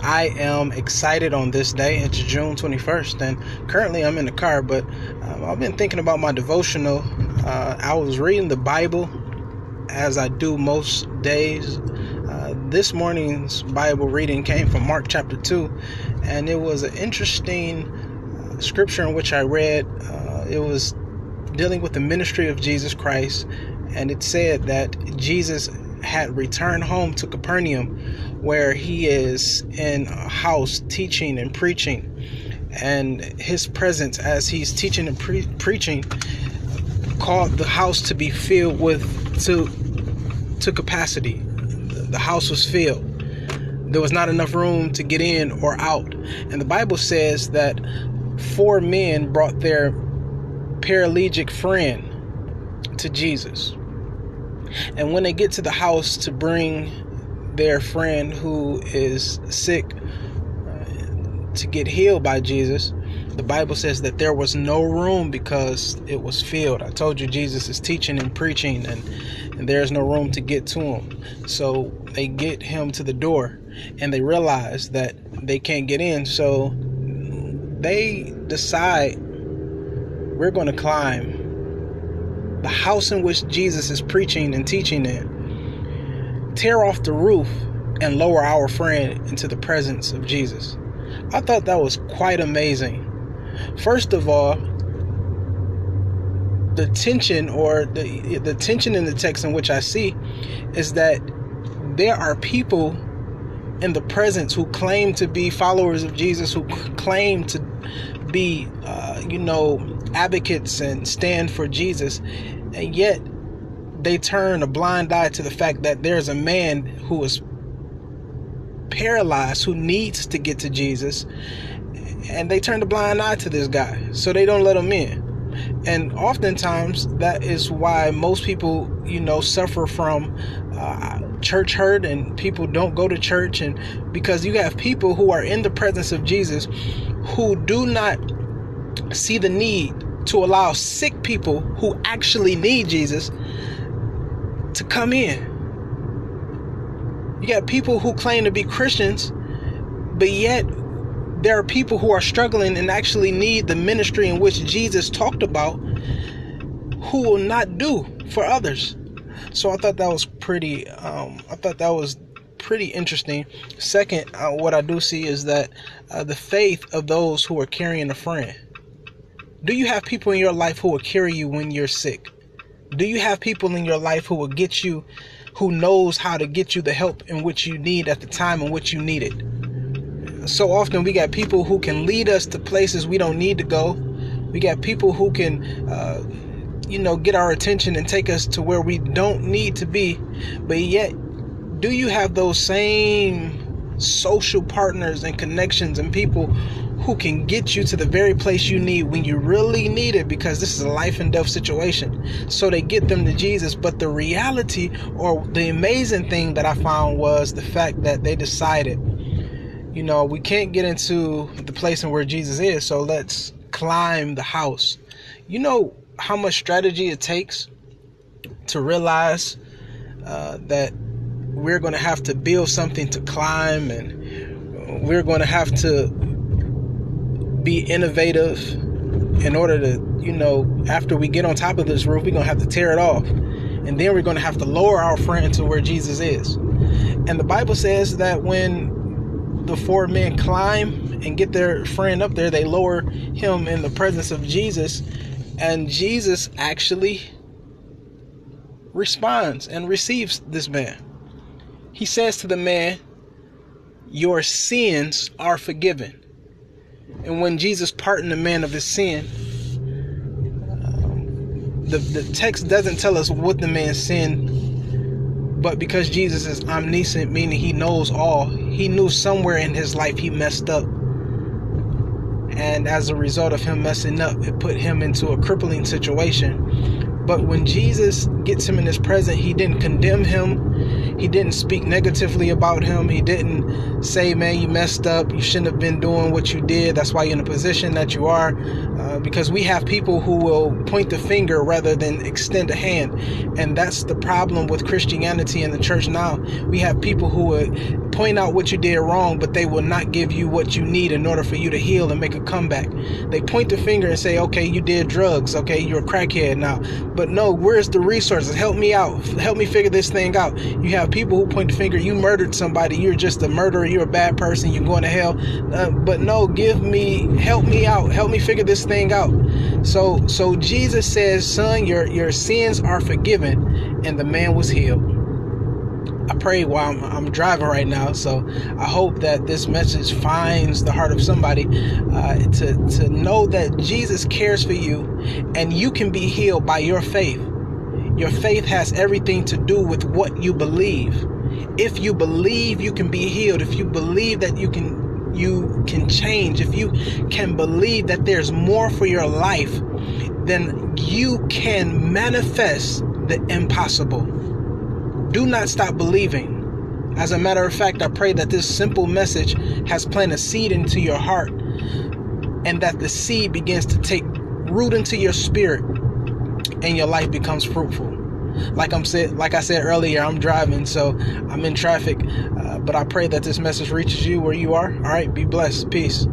I am excited on this day. It's June 21st, and currently I'm in the car, but um, I've been thinking about my devotional. Uh, I was reading the Bible as I do most days. Uh, this morning's Bible reading came from Mark chapter 2, and it was an interesting uh, scripture in which I read. Uh, it was dealing with the ministry of Jesus Christ, and it said that Jesus had returned home to Capernaum, where he is in a house teaching and preaching. And his presence as he's teaching and pre- preaching caused the house to be filled with to to capacity. The house was filled. There was not enough room to get in or out. And the Bible says that four men brought their paralytic friend to Jesus. And when they get to the house to bring their friend who is sick uh, to get healed by Jesus, the Bible says that there was no room because it was filled. I told you Jesus is teaching and preaching, and, and there's no room to get to him. So they get him to the door, and they realize that they can't get in. So they decide we're going to climb the house in which Jesus is preaching and teaching in, tear off the roof and lower our friend into the presence of Jesus. I thought that was quite amazing. First of all, the tension or the the tension in the text in which I see is that there are people in the presence who claim to be followers of Jesus, who claim to be, uh, you know, advocates and stand for Jesus, and yet they turn a blind eye to the fact that there's a man who is paralyzed who needs to get to Jesus and they turn a blind eye to this guy so they don't let him in and oftentimes that is why most people you know suffer from uh, church hurt and people don't go to church and because you have people who are in the presence of jesus who do not see the need to allow sick people who actually need Jesus to come in. You got people who claim to be Christians, but yet there are people who are struggling and actually need the ministry in which Jesus talked about who will not do for others. So I thought that was pretty um, I thought that was pretty interesting. Second, uh, what I do see is that uh, the faith of those who are carrying a friend. Do you have people in your life who will carry you when you're sick? Do you have people in your life who will get you, who knows how to get you the help in which you need at the time in which you need it? So often we got people who can lead us to places we don't need to go. We got people who can, uh, you know, get our attention and take us to where we don't need to be. But yet, do you have those same social partners and connections and people who can get you to the very place you need when you really need it because this is a life and death situation. So they get them to Jesus. But the reality or the amazing thing that I found was the fact that they decided, you know, we can't get into the place in where Jesus is, so let's climb the house. You know how much strategy it takes to realize uh, that we're going to have to build something to climb and we're going to have to be innovative in order to, you know, after we get on top of this roof, we're going to have to tear it off. And then we're going to have to lower our friend to where Jesus is. And the Bible says that when the four men climb and get their friend up there, they lower him in the presence of Jesus. And Jesus actually responds and receives this man. He says to the man, Your sins are forgiven. And when Jesus pardoned the man of his sin, um, the, the text doesn't tell us what the man sinned, but because Jesus is omniscient, meaning he knows all, he knew somewhere in his life he messed up. And as a result of him messing up, it put him into a crippling situation but when Jesus gets him in his presence, he didn't condemn him. He didn't speak negatively about him. He didn't say, man, you messed up. You shouldn't have been doing what you did. That's why you're in the position that you are. Uh, because we have people who will point the finger rather than extend a hand. And that's the problem with Christianity in the church now. We have people who will point out what you did wrong, but they will not give you what you need in order for you to heal and make a comeback. They point the finger and say, okay, you did drugs. Okay, you're a crackhead now. But no, where's the resources? Help me out. Help me figure this thing out. You have people who point the finger, you murdered somebody. You're just a murderer. You're a bad person. You're going to hell. Uh, but no, give me, help me out. Help me figure this thing out. So, so Jesus says, son, your, your sins are forgiven. And the man was healed. I pray while I'm, I'm, driving right now. So I hope that this message finds the heart of somebody uh, to, to know that Jesus cares for you and you can be healed by your faith. Your faith has everything to do with what you believe. If you believe you can be healed, if you believe that you can you can change, if you can believe that there's more for your life, then you can manifest the impossible. Do not stop believing. As a matter of fact, I pray that this simple message has planted seed into your heart and that the seed begins to take root into your spirit and your life becomes fruitful. Like I'm said, like I said earlier, I'm driving, so I'm in traffic. Uh, but I pray that this message reaches you where you are. All right, be blessed. Peace.